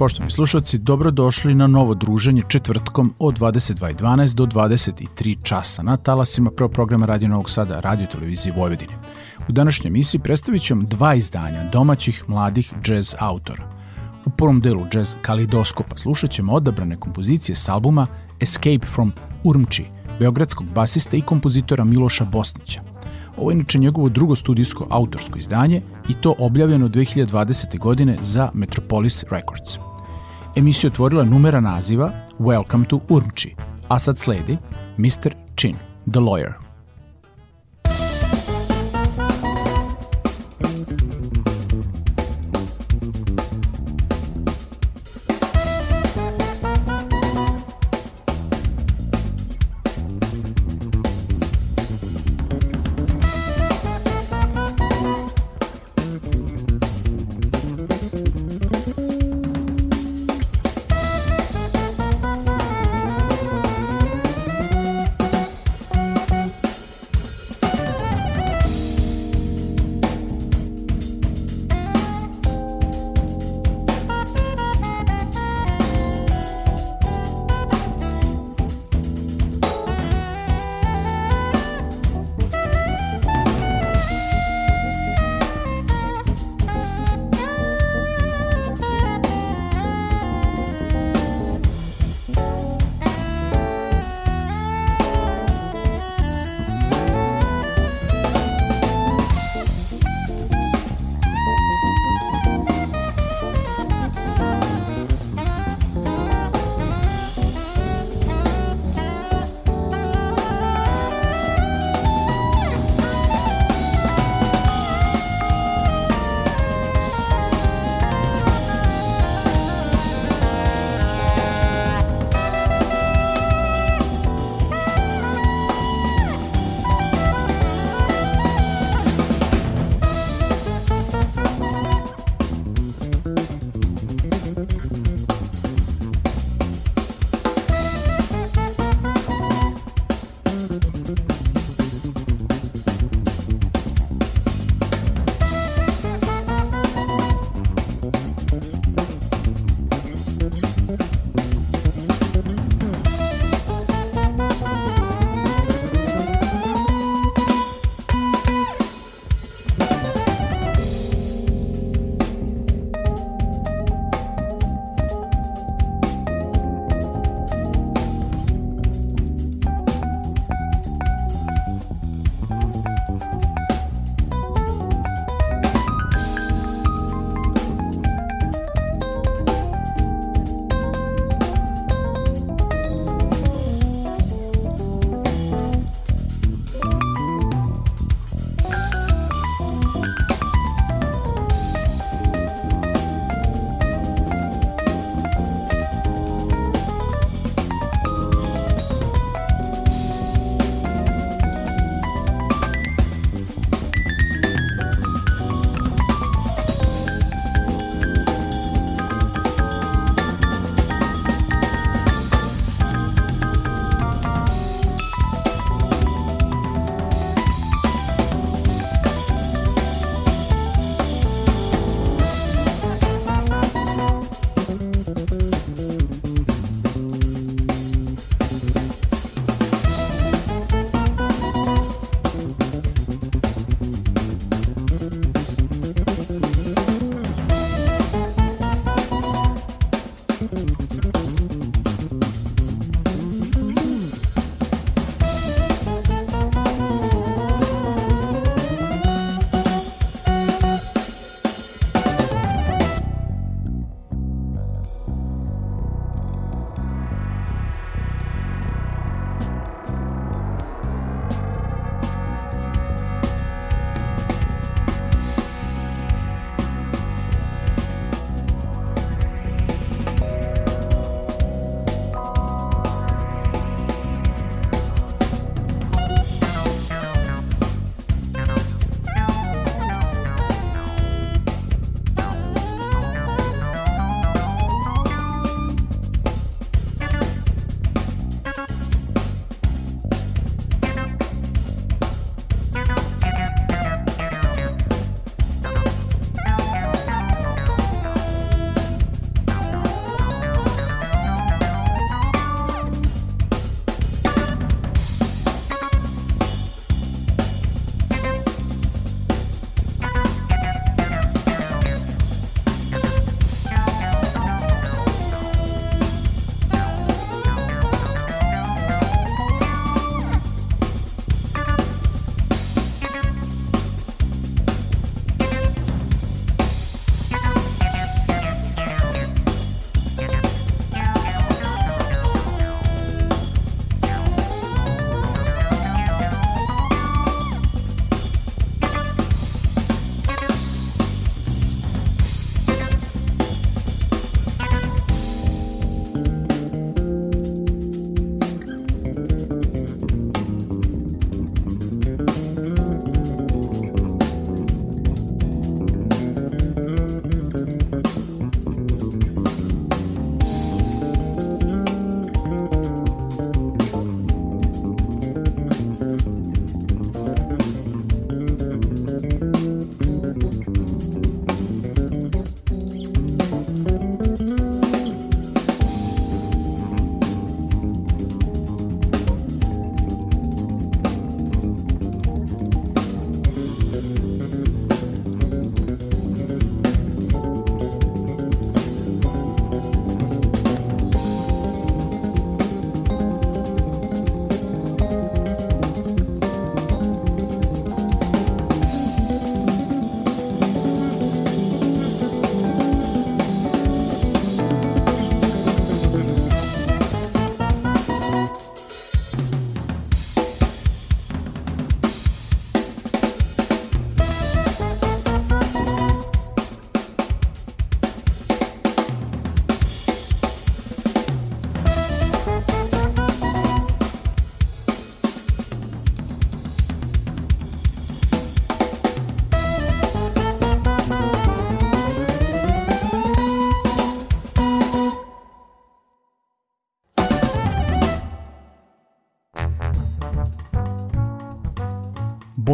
Poštovni slušalci, dobrodošli na novo druženje četvrtkom od 22.12 do 23 časa na talasima prvo programa Radio Novog Sada, Radio Televizije Vojvodine. U današnjoj emisiji predstavit ću dva izdanja domaćih mladih džez autora. U prvom delu džez kalidoskopa slušat ćemo odabrane kompozicije s albuma Escape from Urmči, beogradskog basista i kompozitora Miloša Bosnića. Ovo je inače njegovo drugo studijsko autorsko izdanje i to objavljeno 2020. godine za Metropolis Records. Emisiju otvorila numera naziva Welcome to Urmči, a sad sledi Mr. Chin, The Lawyer.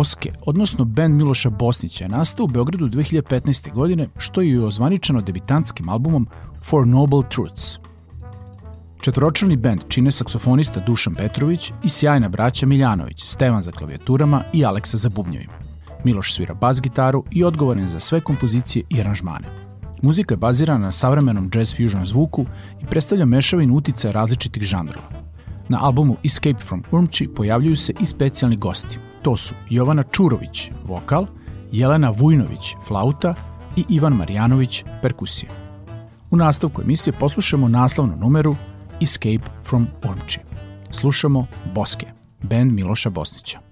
Boske, odnosno band Miloša Bosnića, je nastao u Beogradu 2015. godine, što je ozvaničeno debitantskim albumom For Noble Truths. Četvoročlani band čine saksofonista Dušan Petrović i sjajna braća Miljanović, Stevan za klavijaturama i Aleksa za bubnjevima. Miloš svira bas gitaru i odgovoran za sve kompozicije i aranžmane. Muzika je bazirana na savremenom jazz fusion zvuku i predstavlja mešavinu uticaja različitih žanrova. Na albumu Escape from Urmči pojavljuju se i specijalni gosti, To su Jovana Čurović, vokal, Jelena Vujnović, flauta i Ivan Marjanović, perkusija. U nastavku emisije poslušamo naslovnu numeru Escape from Ormči. Slušamo Boske, band Miloša Bosnića.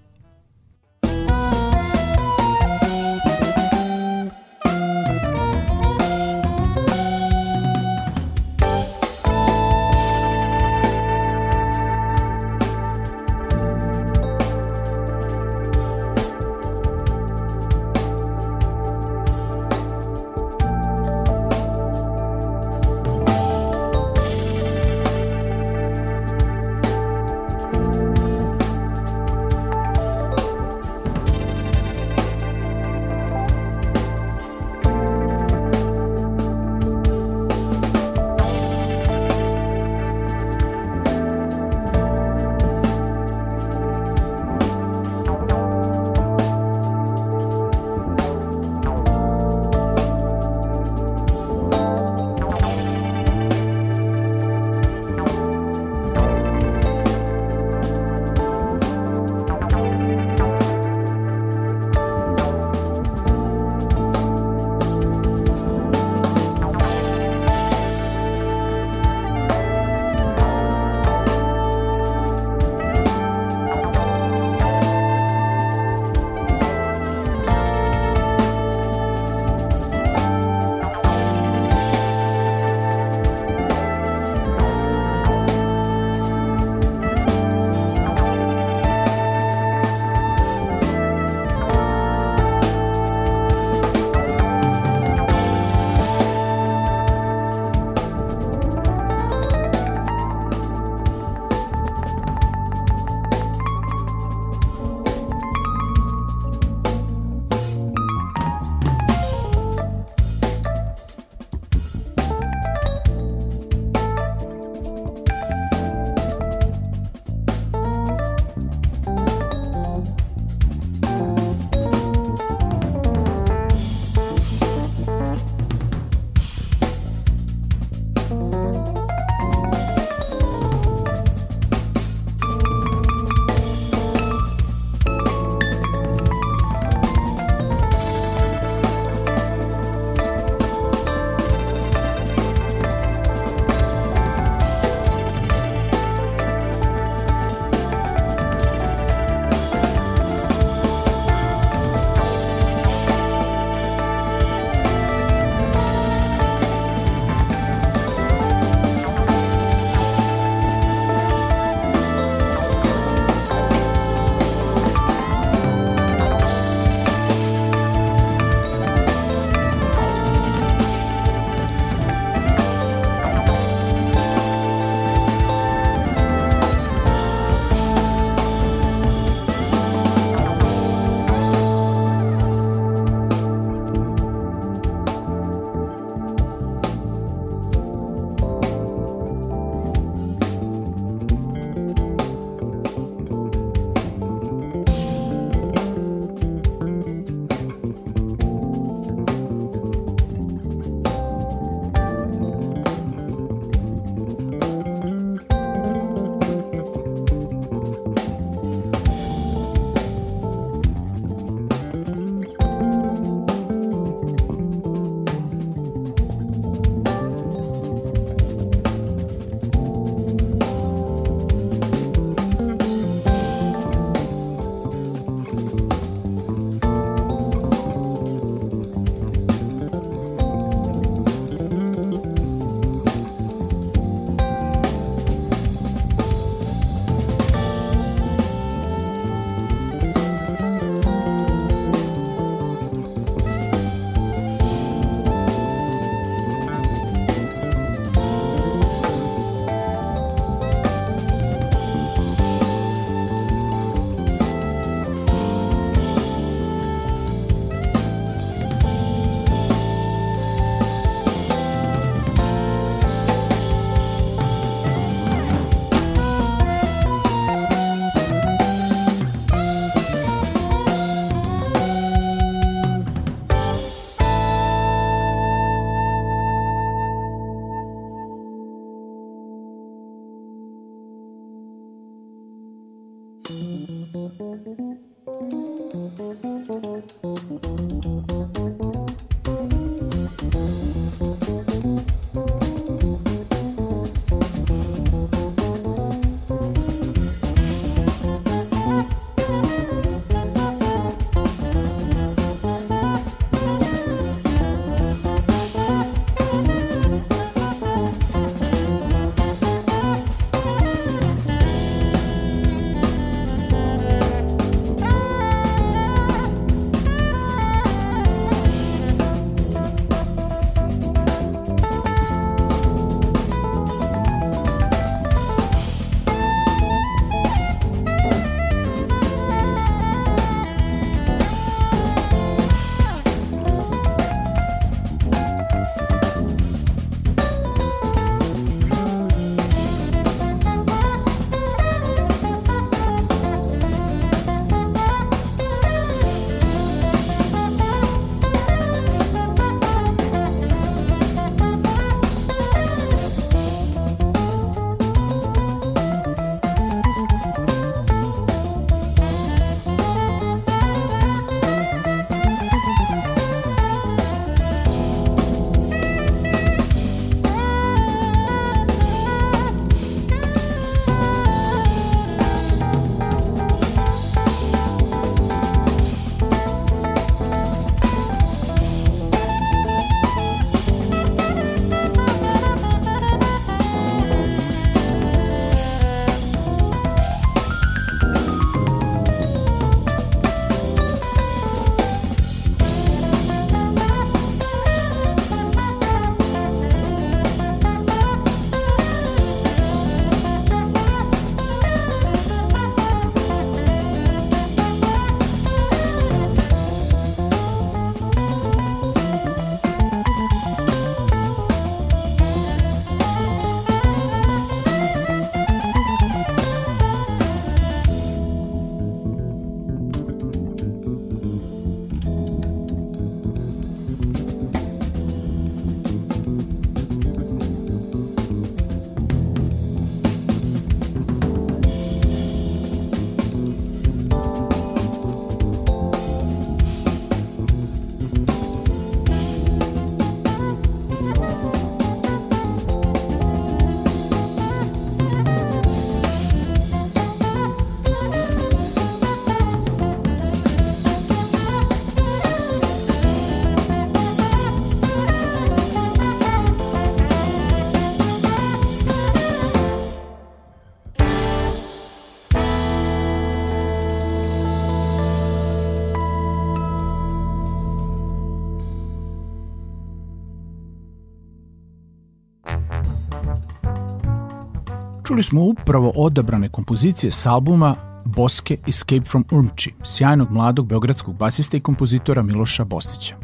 Čuli smo upravo odabrane kompozicije s albuma Boske Escape from Urmči, sjajnog mladog beogradskog basista i kompozitora Miloša Bosnića.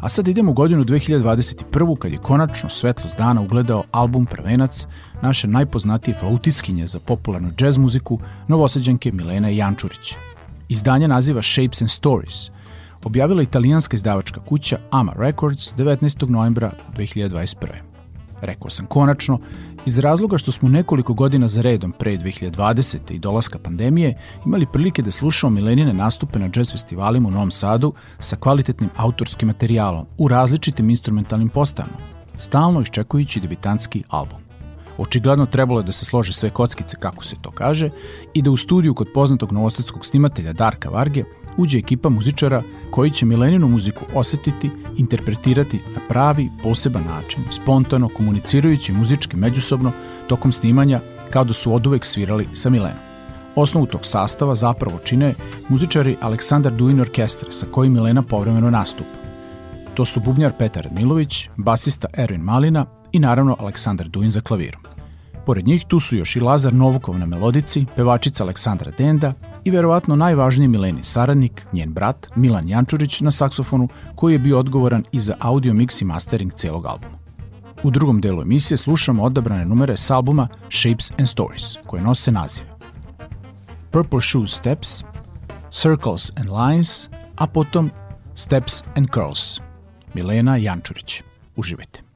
A sad idemo u godinu 2021. kad je konačno svetlost dana ugledao album Prvenac naše najpoznatije flautiskinje za popularnu džez muziku, novosađanke Milena Jančurić. Izdanje naziva Shapes and Stories, objavila italijanska izdavačka kuća Ama Records 19. novembra 2021. Rekao sam konačno, iz razloga što smo nekoliko godina za redom pre 2020. i dolaska pandemije imali prilike da slušamo Milenine nastupe na jazz festivalima u Novom Sadu sa kvalitetnim autorskim materijalom u različitim instrumentalnim postavama, stalno iščekujući debitanski album. Očigledno trebalo je da se slože sve kockice, kako se to kaže, i da u studiju kod poznatog novosadskog snimatelja Darka Varge uđe ekipa muzičara koji će Mileninu muziku osetiti, interpretirati na pravi, poseban način, spontano, komunicirajući muzički međusobno tokom snimanja kao da su oduvek svirali sa Milenom. Osnovu tog sastava zapravo čine muzičari Aleksandar Duin Orkestra sa kojim Milena povremeno nastupa. To su bubnjar Petar Milović, basista Erwin Malina i naravno Aleksandar Duin za klavirom. Pored njih tu su još i Lazar Novukov na melodici, pevačica Aleksandra Denda i verovatno najvažniji Mileni saradnik, njen brat Milan Jančurić na saksofonu koji je bio odgovoran i za audio mix i mastering celog albuma. U drugom delu emisije slušamo odabrane numere s albuma Shapes and Stories, koje nose nazive Purple Shoe Steps, Circles and Lines, a potom Steps and Curls. Milena Jančurić. Uživajte.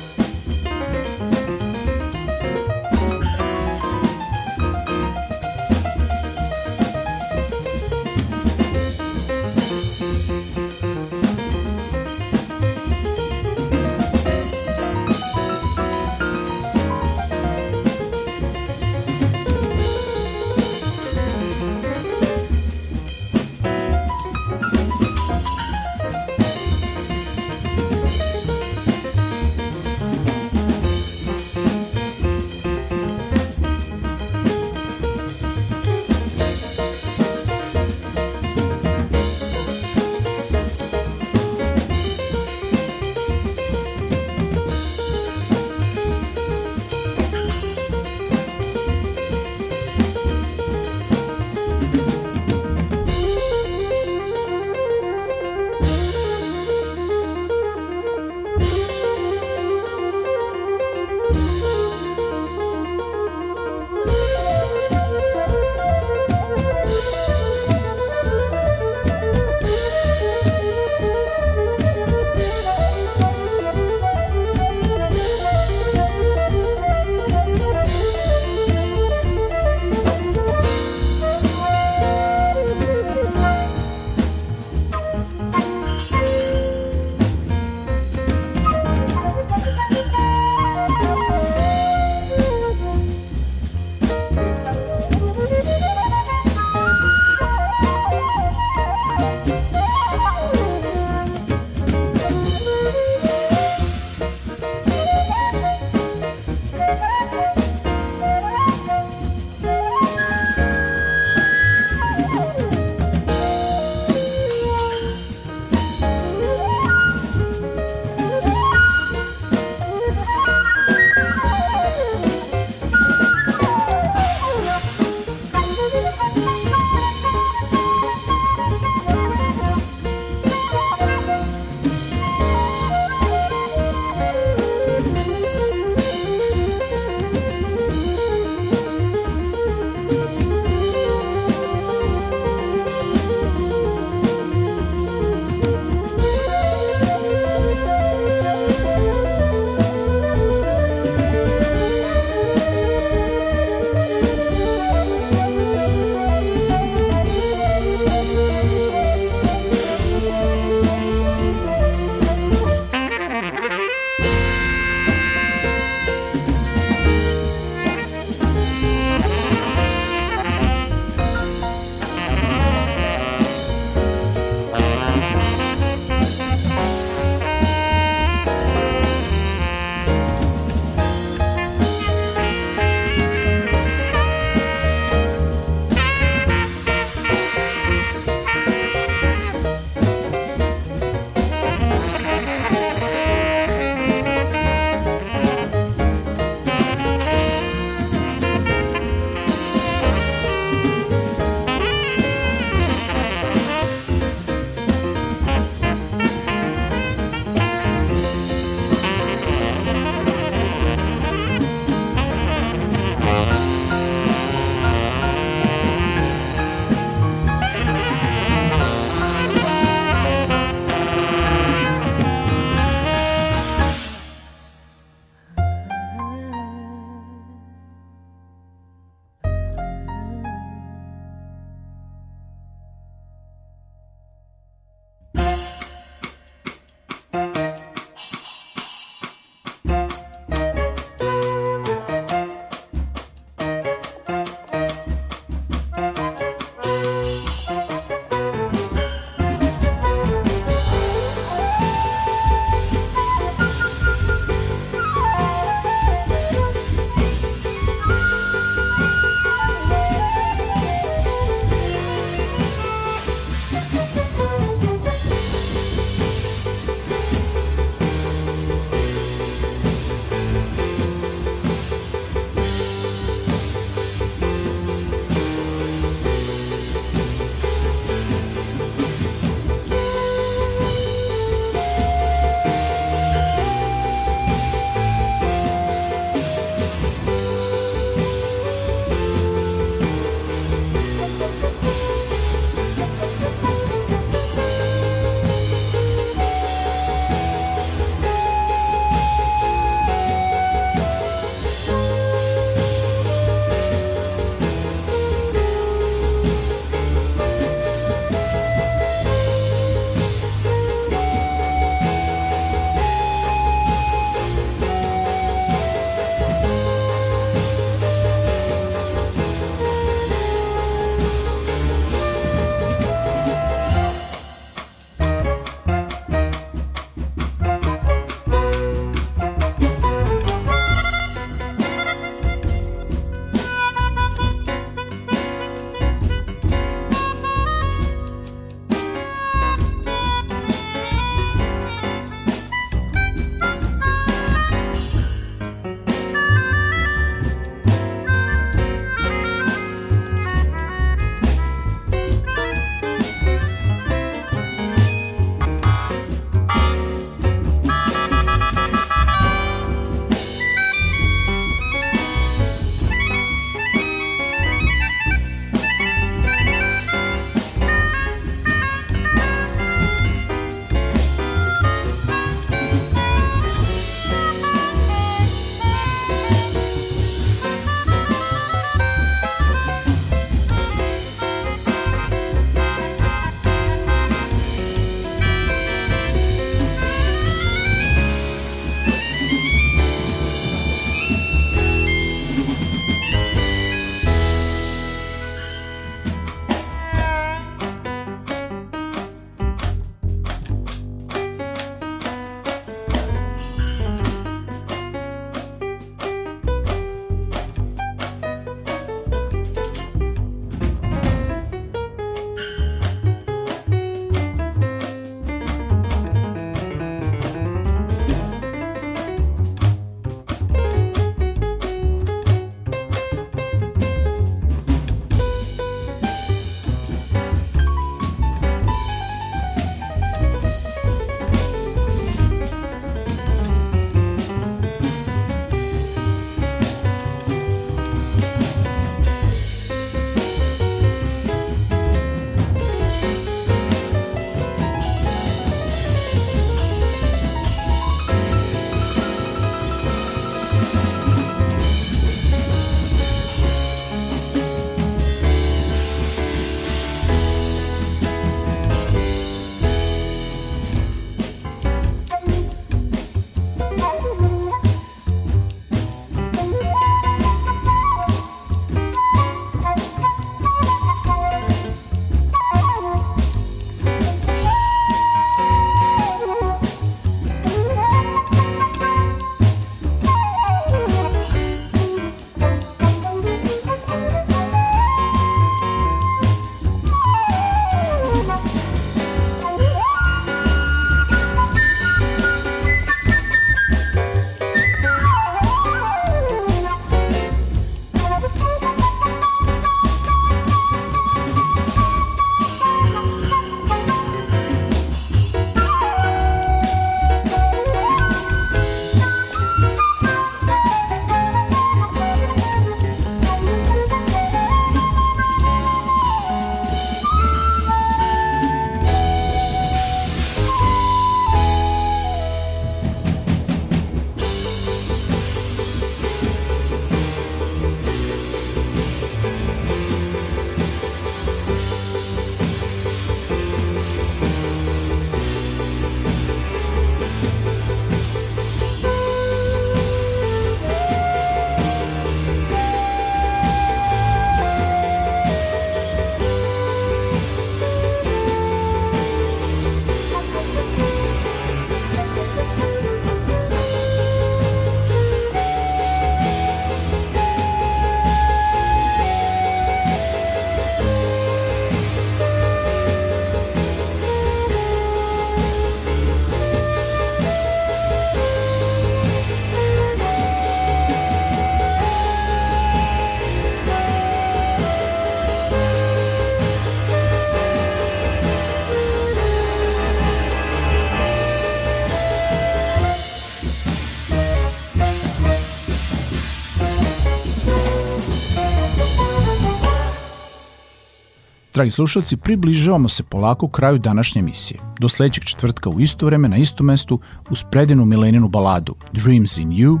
Dragi slušalci, približavamo se polako kraju današnje emisije. Do sledećeg četvrtka u isto vreme na istom mestu uz predinu Mileninu baladu Dreams in You.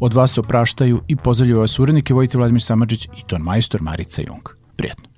Od vas se opraštaju i pozdravljaju vas urednike Vojte Vladimir Samadžić i ton majstor Marica Jung. Prijetno.